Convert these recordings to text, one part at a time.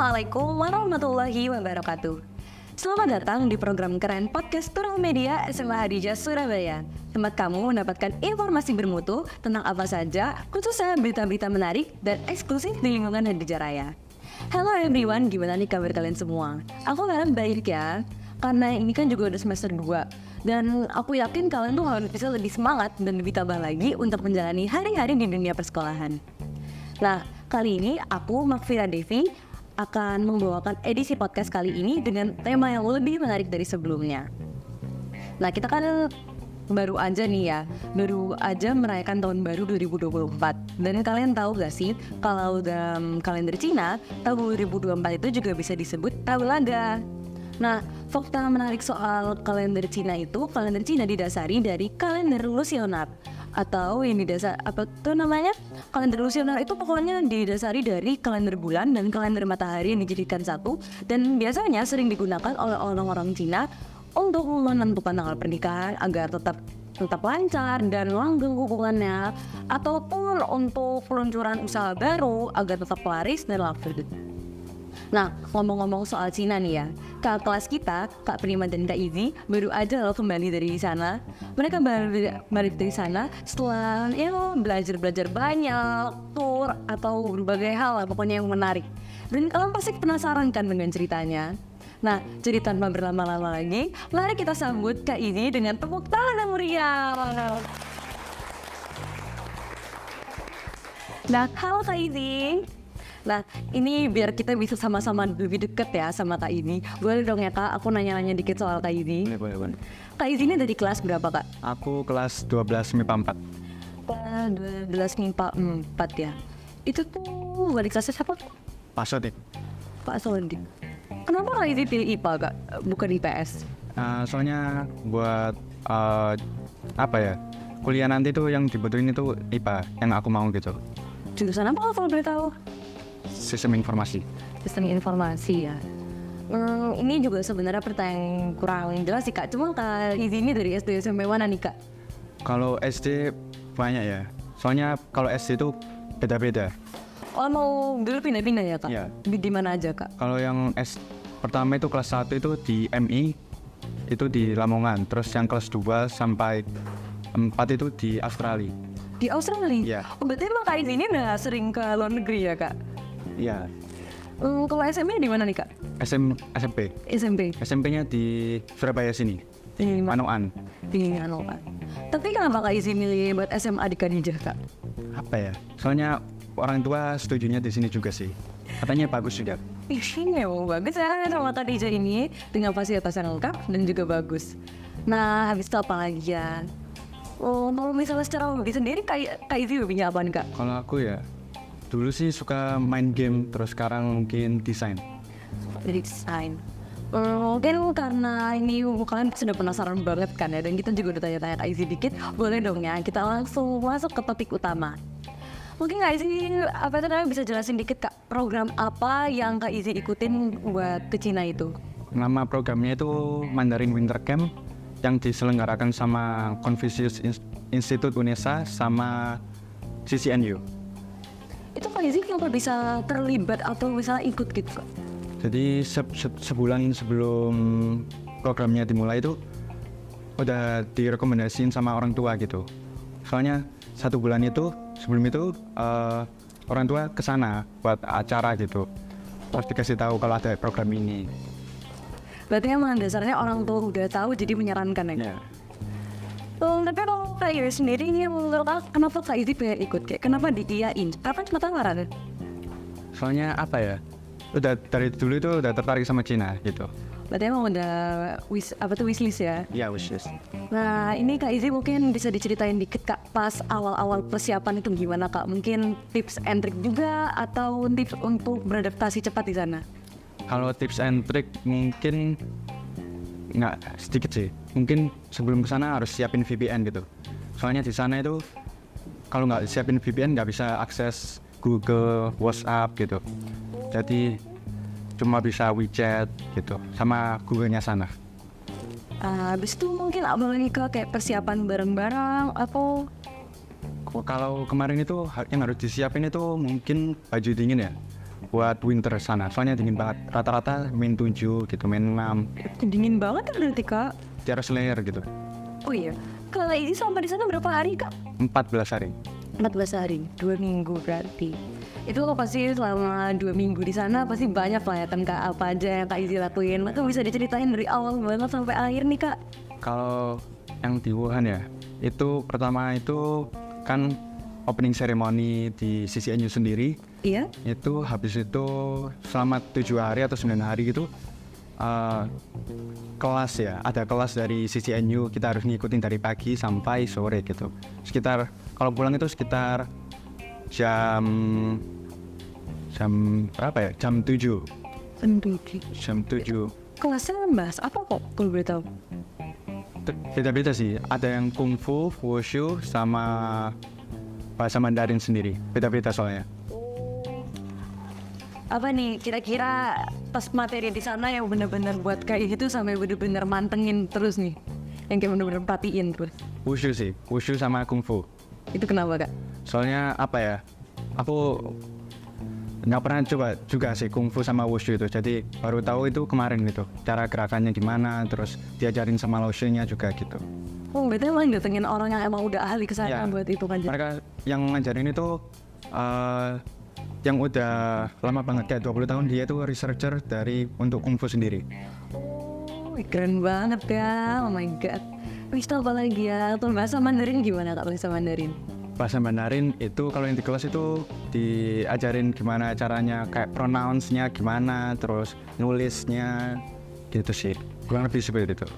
Assalamualaikum warahmatullahi wabarakatuh. Selamat datang di program keren podcast Tural Media SMA Hadijah Surabaya. Tempat kamu mendapatkan informasi bermutu tentang apa saja, khususnya berita-berita menarik dan eksklusif di lingkungan Hadijah Raya. Hello everyone, gimana nih kabar kalian semua? Aku harap baik ya, karena ini kan juga udah semester 2 dan aku yakin kalian tuh harus bisa lebih semangat dan lebih tabah lagi untuk menjalani hari-hari di dunia persekolahan. Nah, kali ini aku Makfira Devi akan membawakan edisi podcast kali ini dengan tema yang lebih menarik dari sebelumnya. Nah, kita kan baru aja nih ya, baru aja merayakan tahun baru 2024. Dan kalian tahu gak sih, kalau dalam kalender Cina, tahun 2024 itu juga bisa disebut tahun laga. Nah, fakta menarik soal kalender Cina itu, kalender Cina didasari dari kalender Lusionar atau yang didasar apa tuh namanya? Kalender lusioner itu pokoknya didasari dari kalender bulan dan kalender matahari yang dijadikan satu. Dan biasanya sering digunakan oleh orang-orang Cina untuk menentukan tanggal pernikahan agar tetap tetap lancar dan langgeng hubungannya. Ataupun untuk peluncuran usaha baru agar tetap laris dan laku. Nah, ngomong-ngomong soal Cina nih ya, kakak kelas kita, Kak Prima dan Kak Izi, baru aja loh kembali dari sana. Mereka baru balik dari sana setelah ya belajar-belajar banyak, tour atau berbagai hal lah pokoknya yang menarik. Dan kalian pasti penasaran kan dengan ceritanya. Nah, jadi tanpa berlama-lama lagi, mari kita sambut Kak Izi dengan tepuk tangan yang meriah. Nah, halo Kak Izi. Nah, ini biar kita bisa sama-sama lebih deket ya sama Kak ini. Boleh dong ya Kak, aku nanya-nanya dikit soal Kak ini. Boleh, boleh, boleh. Kak ini dari kelas berapa Kak? Aku kelas 12 MIPA 4. Uh, 12 MIPA 4 ya. Itu tuh wali kelasnya siapa? Pak Sodik. Pak Sodik. Kenapa Kak ini pilih IPA Kak, bukan IPS? Uh, soalnya buat uh, apa ya? Kuliah nanti tuh yang dibutuhin itu IPA yang aku mau gitu. Jurusan apa kalau boleh tahu? Sistem informasi. Sistem informasi ya. Hmm, ini juga sebenarnya pertanyaan kurang jelas sih kak. Cuma kak ini dari SD SMP mana nih kak? Kalau SD banyak ya. Soalnya kalau SD itu beda-beda. Oh mau dulu pindah-pindah ya kak? Iya. Di, di mana aja kak? Kalau yang S pertama itu kelas 1 itu di MI itu di Lamongan. Terus yang kelas 2 sampai 4 itu di Australia. Di Australia? Iya. Oh, berarti emang kak ini udah sering ke luar negeri ya kak? Iya. Hmm, kalau SMP di mana nih kak? SM, SMP. SMP. SMP-nya di Surabaya sini. Di Manoan. Di Manoan. Tapi kenapa kak Izzy milih buat SMA di Kadijah kak? Apa ya? Soalnya orang tua setujunya di sini juga sih. Katanya bagus juga. Mau bagus ya sama Kadijah ini dengan fasilitas yang lengkap dan juga bagus. Nah habis itu apa lagi ya? Oh, kalau misalnya secara hobi sendiri kayak Izzy hobinya apa nih kak? Kalau aku ya, dulu sih suka main game, terus sekarang mungkin desain. Desain. Hmm, mungkin karena ini kalian sudah penasaran banget kan ya dan kita juga udah tanya-tanya Kak Izzy dikit. Boleh dong ya kita langsung masuk ke topik utama. Mungkin Kak Izzy apa itu namanya? Bisa jelasin dikit Kak program apa yang Kak Izzy ikutin buat ke Cina itu? Nama programnya itu Mandarin Winter Camp yang diselenggarakan sama Confucius Institute UNESA sama CCNU itu Kak Izzy kenapa bisa terlibat atau misalnya ikut gitu Kak? Jadi se se sebulan sebelum programnya dimulai itu udah direkomendasiin sama orang tua gitu. Soalnya satu bulan itu sebelum itu uh, orang tua ke sana buat acara gitu. Terus dikasih tahu kalau ada program ini. Berarti emang dasarnya orang tua udah tahu jadi menyarankan ya? Ya. Oh, tapi Kak Izzy sendiri ini menurut Kak, kenapa Kak Izzy pengen ikut kayak kenapa diiyain? Apa cuma tawaran? Soalnya apa ya? Udah dari dulu itu udah tertarik sama Cina gitu. Berarti emang udah wis apa tuh wishlist ya? Iya wishlist. Nah ini Kak Izzy mungkin bisa diceritain dikit Kak pas awal-awal persiapan itu gimana Kak? Mungkin tips and trick juga atau tips untuk beradaptasi cepat di sana? Kalau tips and trick mungkin nggak sedikit sih. Mungkin sebelum ke sana harus siapin VPN gitu. Soalnya di sana itu kalau nggak siapin VPN nggak bisa akses Google, WhatsApp gitu. Jadi cuma bisa WeChat gitu sama Google-nya sana. Uh, habis itu mungkin abang lagi ke kayak persiapan bareng-bareng atau Kalau kemarin itu yang harus disiapin itu mungkin baju dingin ya. Buat winter sana soalnya dingin banget rata-rata min 7 gitu min 6 Dingin banget kan berarti kak. di atas layer gitu Oh iya. Kalau ini sampai di sana berapa hari kak? 14 hari 14 hari, dua minggu berarti. Itu kok pasti selama dua minggu di sana pasti banyak lah ya kan kak apa aja yang kak Izzy lakuin. Maka bisa diceritain dari awal banget sampai akhir nih kak. kalau yang di Wuhan ya itu pertama itu kan opening ceremony di CCNU sendiri. Iya. itu habis itu selama tujuh hari atau 9 hari gitu eh, kelas ya ada kelas dari CCNU kita harus ngikutin dari pagi sampai sore gitu. Sekitar kalau pulang itu sekitar jam jam berapa ya? Jam 7 jam 7 Kelasnya bahas apa kok kalau boleh tahu? beda-beda sih. Ada yang kungfu wushu sama bahasa Mandarin sendiri beda-beda soalnya Apa nih kira-kira pas materi di sana yang bener-bener buat kayak gitu sampai bener-bener mantengin terus nih? Yang kayak bener-bener perhatiin terus. wushu sih wushu sama kungfu Itu kenapa kak? soalnya apa ya aku nggak pernah coba juga sih kungfu sama wushu itu jadi baru tahu itu kemarin gitu cara gerakannya gimana terus diajarin sama lotionnya juga gitu Oh, berarti emang datengin orang yang emang udah ahli ke sana Ya. buat itu kan? mereka yang ngajarin itu eh, yang udah lama banget kayak 20 tahun dia tuh researcher dari untuk kungfu sendiri Oh, keren banget ya. Oh my god. Wis apa lagi ya? Tuh bahasa Mandarin gimana kak bahasa Mandarin? Bahasa Mandarin itu kalau yang di kelas itu diajarin gimana caranya kayak pronounce-nya gimana terus nulisnya gitu sih kurang lebih seperti itu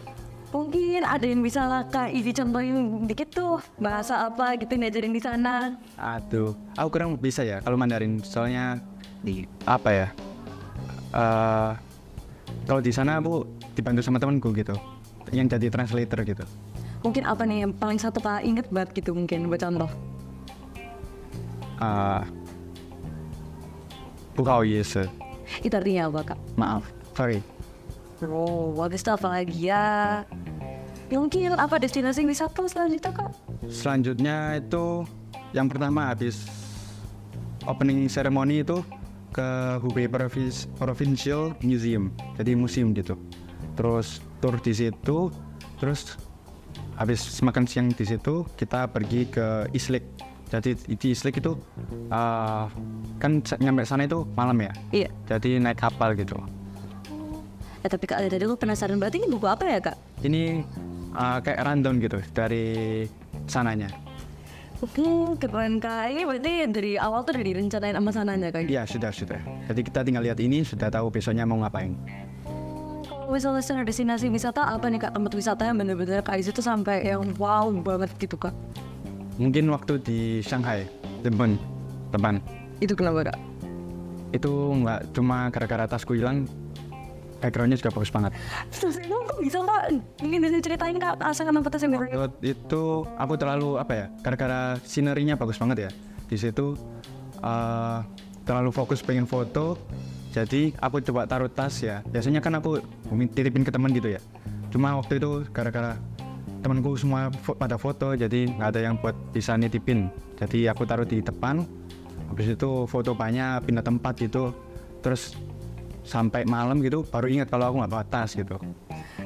Mungkin ada yang bisa lah kak Izzy contohin dikit tuh bahasa apa gitu diajarin di sana. Aduh, aku kurang bisa ya kalau Mandarin soalnya di apa ya? eh kalau di sana aku dibantu sama temanku gitu, yang jadi translator gitu. Mungkin apa nih yang paling satu kak inget banget gitu mungkin buat contoh. Ah, Bukau yes, Itu artinya apa kak? maaf, sorry. Oh, bagus tuh apa lagi ya? Mungkin apa destinasi wisata selanjutnya kak? Selanjutnya itu yang pertama habis opening ceremony itu ke Hubei Provincial Museum, jadi museum gitu. Terus tour di situ, terus habis makan siang di situ kita pergi ke Islik. Jadi di Islik itu uh, kan nyampe sana itu malam ya, Iya. jadi naik kapal gitu. Eh tapi kak tadi aku penasaran berarti ini buku apa ya kak? Ini uh, kayak rundown gitu dari sananya. Hmm, keren kak. Ini berarti dari awal tuh udah direncanain sama sananya kak? Iya sudah sudah. Jadi kita tinggal lihat ini sudah tahu besoknya mau ngapain. Kalau misalnya secara destinasi wisata apa nih kak tempat wisata yang bener-bener kak tuh sampai yang wow banget gitu kak? Mungkin waktu di Shanghai, teman teman Itu kenapa kak? itu nggak cuma gara-gara tasku hilang, backgroundnya juga bagus banget. Terus itu kok bisa kak? Mungkin bisa ceritain kak asal kenapa tas yang itu aku terlalu apa ya? Gara-gara sinerinya bagus banget ya. Di situ eh, terlalu fokus pengen foto, jadi aku coba taruh tas ya. Biasanya kan aku titipin ke teman gitu ya. Cuma waktu itu gara-gara temanku semua fo- pada foto, jadi nggak ada yang buat bisa nitipin. Jadi aku taruh di depan. Habis itu foto banyak pindah tempat gitu. Terus sampai malam gitu baru ingat kalau aku nggak bawa tas gitu.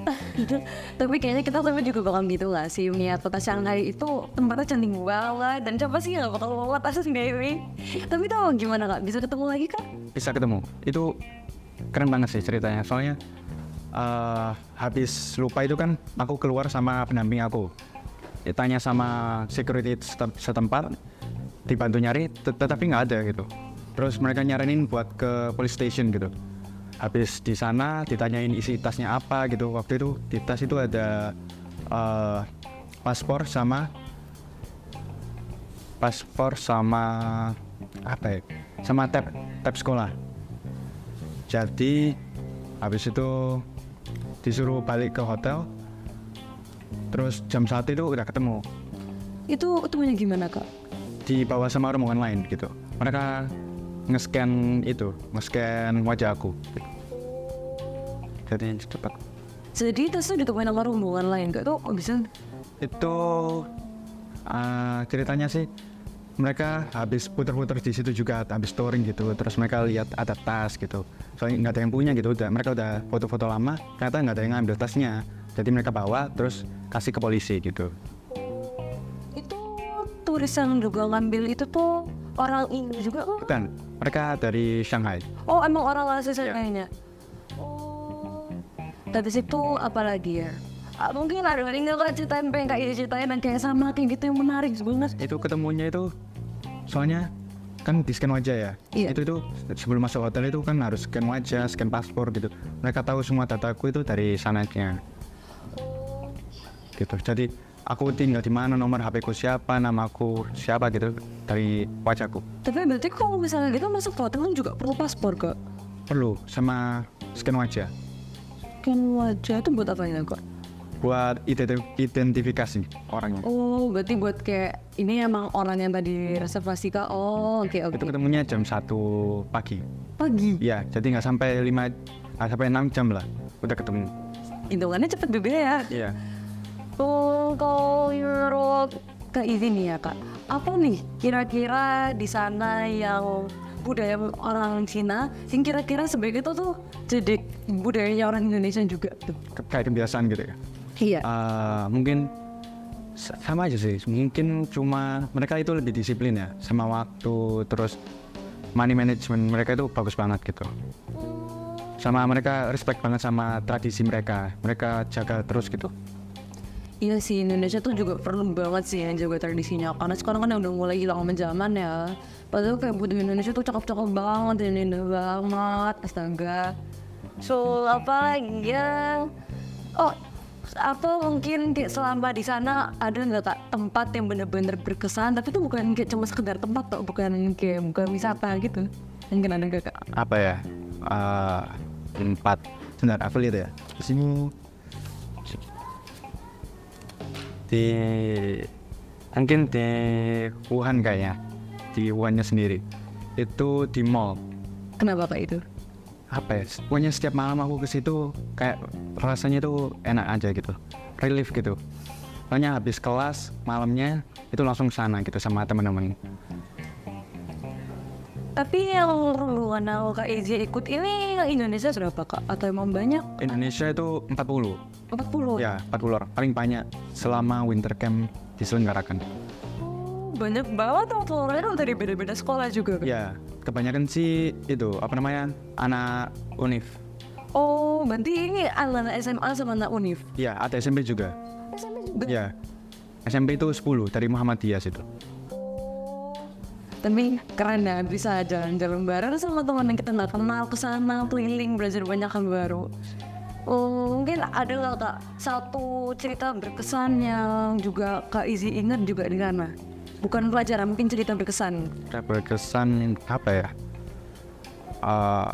Tapi kayaknya kita sama juga bakal gitu gak sih Niat kota Shanghai itu tempatnya cantik banget Dan coba sih gak bakal bawa tas sendiri Tapi tau gimana kak? Bisa ketemu lagi kak? bisa ketemu itu keren banget sih ceritanya soalnya eh, habis lupa itu kan aku keluar sama pendamping aku. Ditanya sama security setem- setempat dibantu nyari tet- tetapi nggak ada gitu. Terus mereka nyaranin buat ke police station gitu. Habis di sana ditanyain isi tasnya apa gitu. Waktu itu di tas itu ada eh, paspor sama paspor sama apa ya? Sama tab tab sekolah. Jadi habis itu disuruh balik ke hotel terus jam satu itu udah ketemu Itu ketemunya gimana kak? dibawa sama rombongan lain gitu mereka nge-scan itu nge-scan wajah aku gitu. jadi cepat Jadi tas tuh ditemuin sama rombongan lain kak? Itu bisa? itu ah, ceritanya sih mereka habis puter-puter di situ juga habis touring gitu terus mereka lihat ada tas gitu soalnya nggak ada yang punya gitu udah mereka udah foto-foto lama ternyata nggak ada yang ngambil tasnya jadi mereka bawa terus kasih ke polisi gitu Itu turis yang juga ngambil itu tuh orang Indo juga oh. bukan mereka dari Shanghai Oh emang orang asli Ya. kayaknya. Oh. Habis itu apa lagi ya? Ah, mungkin ada yang nggak ceritain pengen kayak ceritain dan kayak sama kayak gitu yang menarik banget. itu ketemunya itu soalnya kan di scan wajah ya Iya. itu itu sebelum masuk hotel itu kan harus scan wajah scan paspor gitu mereka tahu semua dataku itu dari sananya gitu jadi aku tinggal di mana nomor HP ku siapa namaku siapa gitu dari wajahku Tapi berarti kalau misalnya gitu masuk hotel kan juga perlu paspor kok. perlu sama scan wajah Kan wajah itu buat apa ya kok? Buat identi- identifikasi orangnya Oh, berarti buat kayak ini emang orang yang tadi reservasi kak. Oh, oke oke. itu ketemunya jam 1 pagi Pagi. ya jadi nggak sampai 5 nggak sampai 6 jam lah udah ketemu Hitungannya cepet juga ya. iya Oh, kalau menurut Kak Izzy nih ya kak, apa nih kira-kira di sana yang budaya orang Cina, yang kira-kira sebagai itu tuh jadi budayanya orang Indonesia juga tuh. Ke- kayak kebiasaan gitu ya Iya. Eh, mungkin sa- sama aja sih mungkin cuma mereka itu lebih disiplin ya sama waktu terus money management mereka itu bagus banget gitu sama mereka respect banget sama tradisi mereka mereka jaga terus gitu Iya sih Indonesia tuh juga perlu banget sih yang jaga tradisinya karena sekarang kan udah mulai hilang sama zaman ya. Padahal kayak budaya Indonesia tuh cakep-cakep banget dan indah banget, astaga. So apa lagi ya? Oh apa mungkin kayak selama di sana ada nggak kak tempat yang bener-bener berkesan? Tapi itu bukan kayak cuma sekedar tempat kok bukan kayak bukan wisata gitu. Mungkin ada nggak kak? Apa ya? Eh, empat sebentar lihat ya? Di sini di mungkin di Wuhan kayaknya. Di Wuhannya sendiri. Itu di mall. Kenapa kak itu apa ya pokoknya setiap malam aku ke situ kayak rasanya tuh enak aja gitu. Relief gitu. Soalnya habis kelas malamnya itu langsung sana gitu sama teman-teman tapi yang rombongan kak Izzy ikut ini Indonesia berapa kak? Atau emang banyak? Indonesia itu 40 40 ya 40 orang. Paling banyak selama winter camp diselenggarakan. Oh, banyak banget orang-orangnya dari beda-beda sekolah juga Kak? ya kebanyakan sih itu apa namanya anak univ oh berarti ini anak SMA sama anak univ ya ada SMP juga. SMA juga? Ya SMP itu 10 dari Muhammadiyah situ. Tapi keren ya bisa jalan-jalan bareng sama teman yang kita nggak kenal ke sana keliling belajar banyak hal baru. Oh, mungkin ada nggak kak satu cerita berkesan yang juga kak Izzy ingat juga di sana bukan pelajaran mungkin cerita berkesan. Kayak berkesan apa ya? Eh,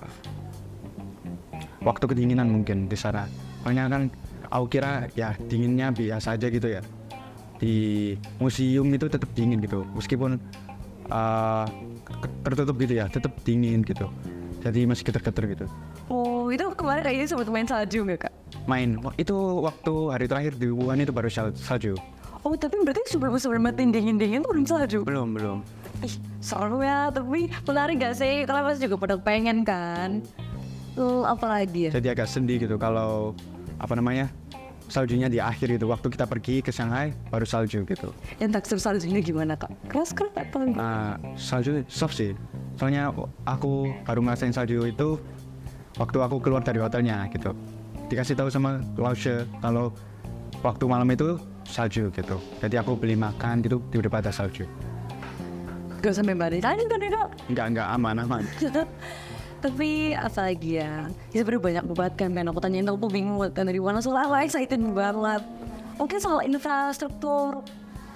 waktu kedinginan mungkin di sana. Soalnya kan aku kira ya dinginnya biasa aja gitu ya. Di museum itu tetap dingin gitu. Meskipun ke- tertutup gitu ya tetap dingin gitu. Jadi masih geter-geter gitu. Oh itu kemarin kayaknya sempat main salju nggak kak? Main. Itu waktu hari terakhir di Wuhan itu baru sal- salju oh tapi berarti sebelum sebelum main dingin-dingin tuh belum salju belum belum Ih, seru ya, tapi menarik gak sih? Karena pasti juga pada pengen kan. Tuh, apa lagi ya? jadi agak sedih gitu kalau apa namanya saljunya di akhir itu waktu kita pergi ke Shanghai baru salju gitu Yang tekstur saljunya gimana kak? Keras keras atau enggak? Nah, salju soft sih. Soalnya aku baru ngerasain salju itu waktu aku keluar dari hotelnya gitu. Dikasih tahu sama Lausche kalau waktu malam itu salju gitu. Jadi aku beli makan gitu tiba-tiba ada salju. Gak sampai balik tadi kan kak? Enggak enggak aman aman. tapi apa lagi ya? Ya sebenernya banyak banget kan pengen aku tanyain aku bingung kan dari mana soalnya aku excited banget. Mungkin soal infrastruktur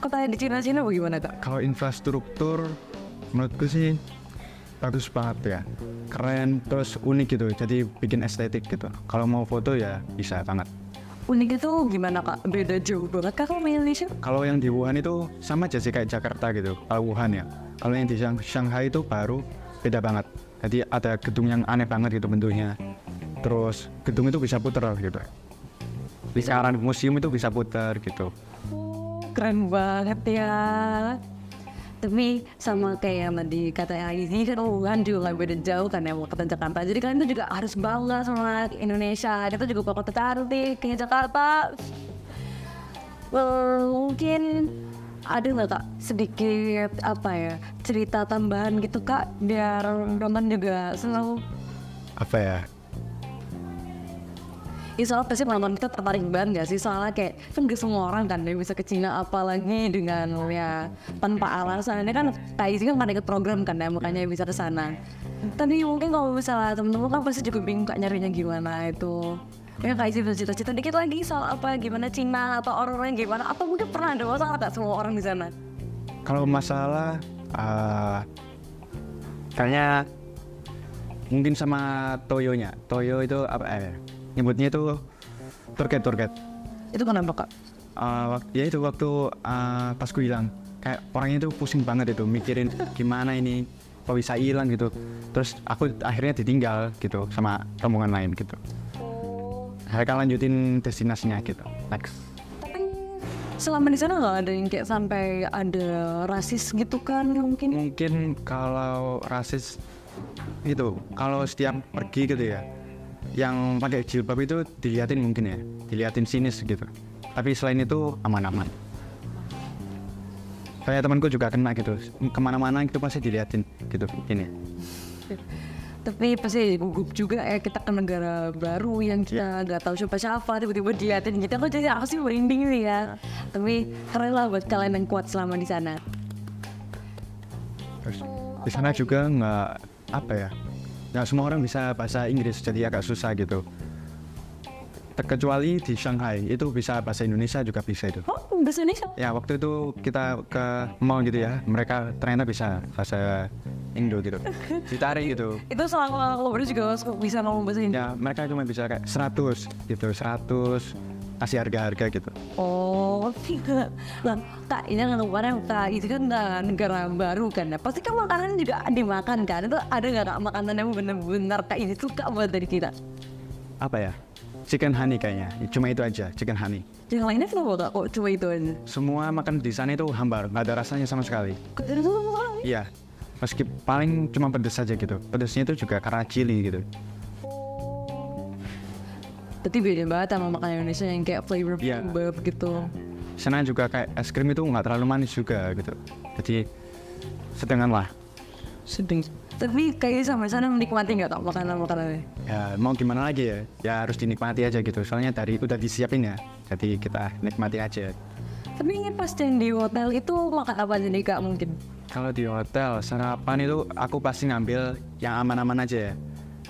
kota di Cina-Cina bagaimana kak? Kalau infrastruktur menurutku sih bagus banget ya. Keren terus unik gitu. Jadi bikin estetik gitu. Kalau mau foto ya bisa banget. Unik itu gimana kak? Beda jauh banget kak kalau Indonesia? Kalau yang di Wuhan itu sama aja sih kayak Jakarta gitu. Kalau Wuhan ya. Kalau yang di Shang- Shanghai itu baru beda banget. Jadi ada gedung yang aneh banget gitu bentuknya. Terus gedung itu bisa puter gitu. Di sekarang museum itu bisa puter gitu. Keren banget ya. Tapi sama kayak yang tadi kata Aizy kan Wuhan juga beda jauh kan ya mau kota Jakarta. Jadi kalian tuh juga harus bangga sama Indonesia. Itu juga kota cantik kayak Jakarta. Well, mungkin ada nggak kak sedikit apa ya cerita tambahan gitu kak biar Roman juga selalu apa ya Ya soalnya pasti penonton kita tertarik banget gak sih? Soalnya kayak kan gak semua orang kan yang bisa ke Cina Apalagi dengan ya tanpa alasan. Ini kan Kak Izzy kan ikut program kan ya Makanya bisa ke sana. Tapi mungkin kalau misalnya temen-temen kan pasti juga bingung kak nyarinya gimana itu. Ya Izzy bisa cerita-cerita dikit lagi soal apa Gimana Cina atau orang-orangnya gimana. Atau mungkin pernah ada masalah gak semua orang di sana? Kalau masalah uh, kayaknya mungkin sama Toyonya. Toyo itu apa eh nyebutnya itu turket turket. Itu kenapa kak? uh, ya itu waktu uh, pas gue hilang. Kayak orangnya itu pusing banget itu mikirin gimana ini kok bisa hilang gitu. Terus aku akhirnya ditinggal gitu sama rombongan lain gitu. Mereka lanjutin destinasinya gitu next. Tapi selama di sana nggak ada yang kayak sampai ada rasis gitu kan mungkin? Mungkin kalau rasis itu kalau setiap pergi gitu ya yang pakai jilbab itu diliatin mungkin ya diliatin sinis gitu. Tapi selain itu aman-aman. Kayak temanku juga kena gitu ke mana-mana itu pasti diliatin gitu ini. Tapi pasti gugup juga ya kita ke negara baru yang kita nggak tahu siapa siapa tiba-tiba diliatin kita kok jadi aku sih merinding sih ya. Tapi keren lah buat kalian yang kuat selama di sana. Terus di sana juga nggak apa ya nggak semua orang bisa bahasa Inggris jadi agak susah gitu. Terkecuali di Shanghai itu bisa bahasa Indonesia juga bisa itu. Oh bahasa Indonesia? Ya waktu itu kita ke mall gitu ya mereka ternyata bisa bahasa Indo gitu. Ditarik gitu. Itu selama lo juga bisa ngomong bahasa Indonesia ya mereka cuma bisa kayak 100 gitu 100 kasih harga-harga gitu. Oh tidak nah kak ini kan kemarin kak itu kan uh, negara baru kan. Pasti kan makanan juga dimakan kan? Itu ada nggak kak makanan yang benar-benar kak ini suka buat dari kita? Apa ya? Chicken honey kayaknya. Cuma itu aja chicken honey. Yang lainnya kenapa kak kok cuma itu aja? Semua makan di sana itu hambar. Nggak ada rasanya sama sekali. Itu sama sekali? Iya, meski paling cuma pedes saja gitu. Pedesnya itu juga karena chili gitu. Tapi beda banget sama makanan Indonesia yang kayak flavor Iya. bubble gitu. Sana juga kayak es krim itu nggak terlalu manis juga gitu. Jadi sedengan lah. Sedang. Tapi kayaknya sama sana menikmati nggak tau makanan makanannya. Ya mau gimana lagi ya? Ya harus dinikmati aja gitu. Soalnya dari udah disiapin ya. Jadi kita nikmati aja. Tapi ingin pas yang di hotel itu makan apa aja nih kak mungkin? Kalau di hotel sarapan itu aku pasti ngambil yang aman-aman aja ya.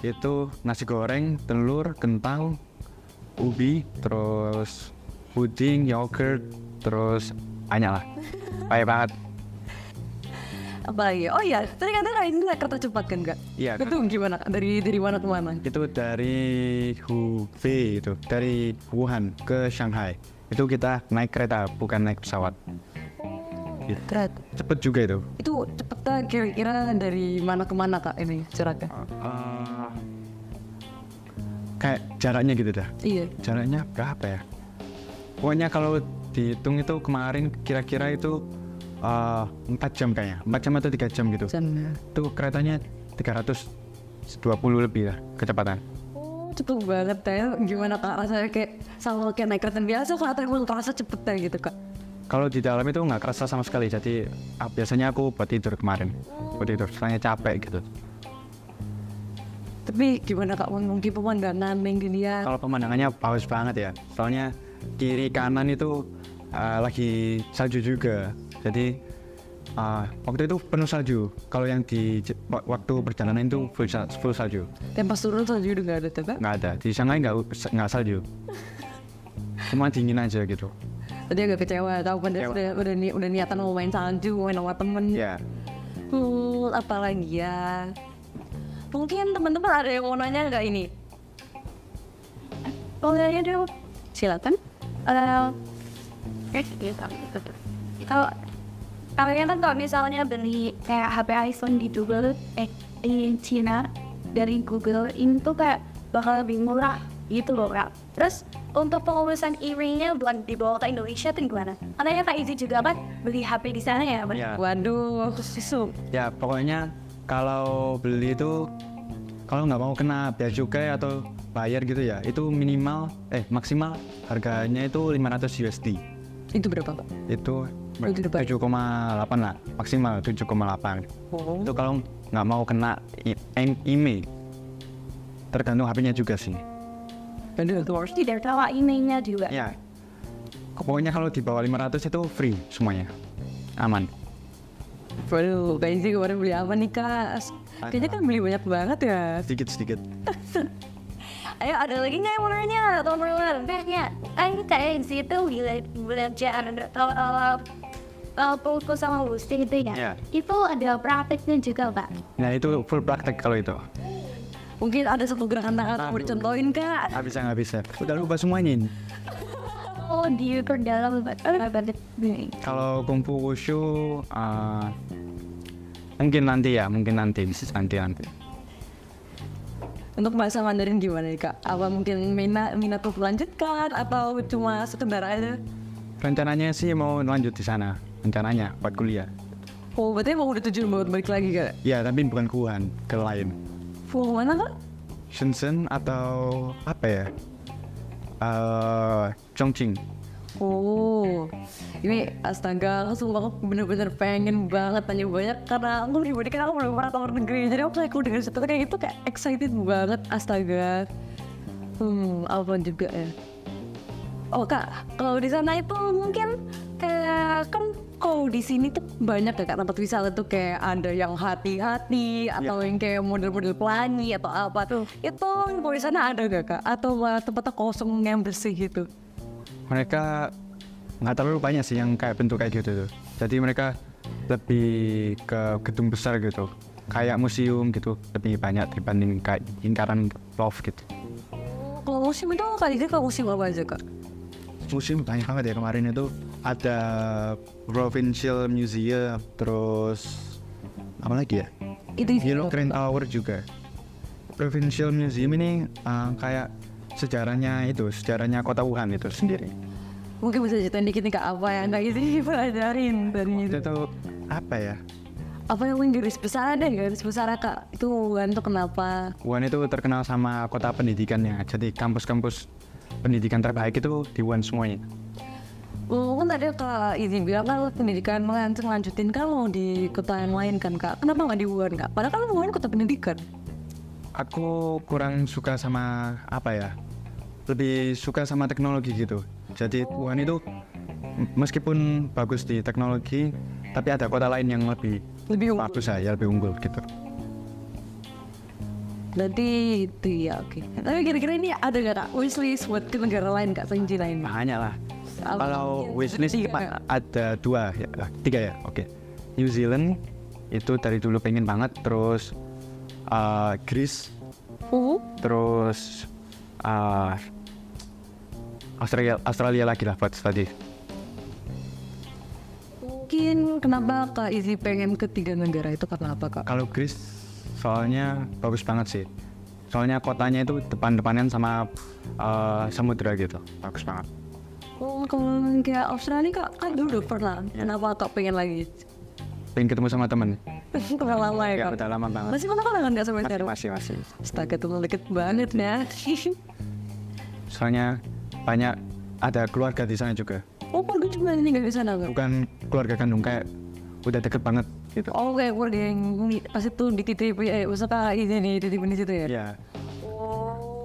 Itu nasi goreng, telur, kentang, ubi, terus puding, yogurt, terus banyak lah. Banyak banget. Apa lagi? Oh iya, tadi katanya ini naik kereta cepat kan kak? Iya, Itu gimana? Dari dari mana ke mana? itu dari Hubei itu dari Wuhan ke Shanghai itu kita naik kereta bukan naik pesawat Gitu. Kereta. cepet juga itu Itu cepetnya kira-kira dari mana ke mana kak ini jaraknya? Eh, kayak jaraknya gitu dah Iya. jaraknya berapa ya pokoknya kalau dihitung itu kemarin kira-kira itu eh, empat jam kayaknya empat jam atau tiga jam gitu Sana. itu keretanya 320 lebih lah kecepatan Oh, cepet banget ya. Gimana kak rasanya kayak sama kayak naik kereta biasa atau emang terasa cepet ya gitu kak? Kalau di dalam itu nggak kerasa sama sekali, jadi ah, biasanya aku buat tidur kemarin, buat tidur, soalnya capek gitu. Tapi gimana kak mungkin pemandangan yang dilihat? Kalau pemandangannya bagus banget ya, soalnya kiri kanan itu ah, lagi salju juga, jadi ah, waktu itu penuh salju. Kalau yang di waktu perjalanan itu full, sal- full salju, Dan pas turun salju udah nggak ada tuh kak? nggak ada. Di Shanghai nggak nggak salju, cuma dingin aja gitu. Tadi agak kecewa tau kan udah, udah, ni- udah niatan mau main salju, main sama temen. Ya, Hmm, apalagi ya? Mungkin teman-teman ada yang mau nanya nggak ini? Oh ya dong, silakan. Gitu. Kalau kalian kan kalau misalnya beli kayak HP iPhone di Google, eh di Cina dari Google itu kayak bakal lebih murah gitu loh kak. Terus untuk pengurusan emailnya buat dibawa ke Indonesia tuh gimana? Katanya Kak Izzy juga kan beli HP di sana ya? Ya. Waduh, susu. Ya pokoknya kalau beli itu kalau nggak mau kena bea cukai atau bayar gitu ya, itu minimal eh maksimal harganya itu 500 USD. Itu berapa, Pak? Itu Itu berapa? 7,8 lah, maksimal 7,8. Oh. Itu kalau nggak mau kena i- em- email. Tergantung HP-nya juga sih. Waduh, itu worst. Tidak tahu emailnya juga. Ya. Pokoknya kalau di bawah 500 itu free semuanya. Aman. Waduh, Kak Izzy kemarin beli apa nih, Kak? Kayaknya kan beli banyak banget ya. Sedikit-sedikit. Ayo ada lagi nggak yang mau nanya atau mau nanya? Kan Kak Izzy itu bila belajar atau uh, uh, fokus sama boosting itu ya. Iya. Itu ada prakteknya juga, Pak. Nah itu full praktek kalau itu. Mungkin ada satu gerakan tangan mau dicontohin, Kak. Nggak bisa nggak bisa. Udah lupa semuanya ini. Oh, di dalam banget. Kalau kungfu wushu uh, mungkin nanti ya, mungkin nanti bisa nanti nanti. Untuk bahasa Mandarin gimana nih, Kak? Apa mungkin minat minat untuk melanjutkan atau cuma sekedar aja? Rencananya sih mau lanjut di sana, rencananya buat kuliah. Oh, berarti emang udah tujuan buat balik lagi, Kak? Ya tapi bukan ke Wuhan, ke lain. Full mana, Kak? Shenzhen atau apa ya? Uh, Chongqing. Oh, ini astaga, sumpah aku bener-bener pengen banget tanya banyak karena aku pribadi kan aku belum pernah luar negeri jadi aku kayak dengar cerita kayak gitu kayak excited banget astaga. Hmm, apa juga ya? Oh kak, kalau di sana itu mungkin kayak kan kalau di sini tuh banyak ya kak tempat wisata tuh kayak ada yang hati-hati atau yang kayak model-model pelangi atau apa tuh. Itu di sana ada gak kak? Atau malah tempatnya kosong yang bersih gitu? Mereka nggak terlalu banyak sih yang kayak bentuk kayak gitu tuh. Jadi mereka lebih ke gedung besar gitu, kayak museum gitu, lebih banyak dibanding kayak lingkaran love gitu. Kalau musim itu kali ini kalau musim apa aja kak? museum banyak banget ya kemarin itu ada Provincial Museum terus apa lagi ya Itu Yellow Crane Tower juga Provincial Museum ini uh, kayak sejarahnya itu sejarahnya kota Wuhan itu sendiri Mungkin bisa ceritain dikit nih kak apa yang kak ini pelajarin dari itu. itu tuh apa ya Apa yang garis besar deh garis besar kak? Itu Wuhan tuh kenapa? Wuhan itu terkenal sama kota pendidikannya jadi kampus-kampus pendidikan terbaik itu di Wuhan semuanya Oh, kan tadi kak izin bilang kan lo pendidikan langsung lanjutin kan mau di kota yang lain kan kak? Kenapa nggak di Wuhan kak? Padahal kan Wuhan kota pendidikan. aku kurang suka sama apa ya lebih suka sama teknologi gitu jadi Wuhan itu meskipun bagus di teknologi tapi ada kota lain yang lebih Lebih unggul. bagus ya lebih unggul gitu Berarti itu ya oke. Tapi kira-kira ini ada gak kak wishlist buat ke negara lain kak selain ini? banyak lah kalau wishlist Kak? ada dua ya ah, tiga ya oke New Zealand itu dari dulu pengen banget terus uh, Greece Uh, terus uh, Australia Australia lagi lah buat tadi mungkin kenapa kak Izzy pengen ke tiga negara itu karena apa kak? Kalau Greece soalnya bagus banget sih. Soalnya kotanya itu depan-depanan sama uh, samudra gitu. Bagus banget. Oh, kalau kayak Australia kak kan dulu udah pernah. Kenapa kak pengen lagi? Pengen ketemu sama temen. Udah lama ya Ya, kak? udah lama banget. Masih mana kan nggak sampai Masih, masih, masih. Astaga tuh deket banget ya. Soalnya banyak ada keluarga di sana juga. oh keluarga juga ini nggak di sana kak? Bukan keluarga kandung kayak udah deket banget gitu. Oh kayak keluarga yang tuh dititipin, eh usah kak ini nih dititipin di situ ya? Ya, Oh.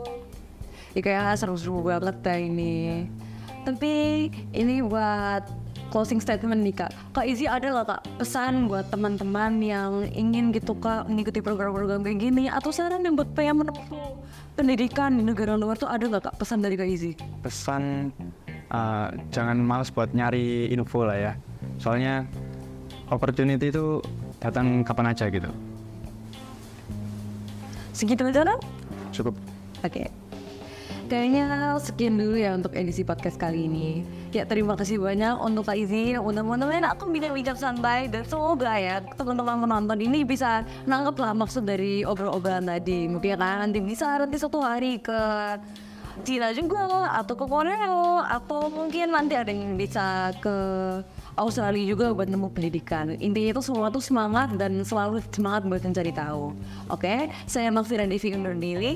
Ya kayak seru-seru banget ya ini. Tapi ini buat closing statement nih kak. Kak Izzy ada nggak kak pesan buat teman-teman yang ingin gitu kak mengikuti program-program kayak gini atau saran yang buat pengen menempuh pendidikan di negara luar tuh ada nggak kak pesan dari kak Izzy? pesan uh, jangan males buat nyari info lah ya. Soalnya opportunity itu datang kapan aja gitu. Segitu aja kan? Cukup. Oke. Kayaknya sekian dulu ya untuk edisi podcast kali ini. Ya terima kasih banyak untuk Kak Izzy yang udah mau nemenin aku bincang-bincang santai dan semoga ya teman-teman menonton ini bisa nangkep lah maksud dari obrol-obrolan tadi. Mungkin kan nanti bisa nanti suatu hari ke Cina juga atau ke Korea atau mungkin nanti ada yang bisa ke Australia juga buat nemu pendidikan. Intinya itu semua tuh semangat dan selalu semangat buat mencari tahu. Oke, saya Maksira Devi undur diri.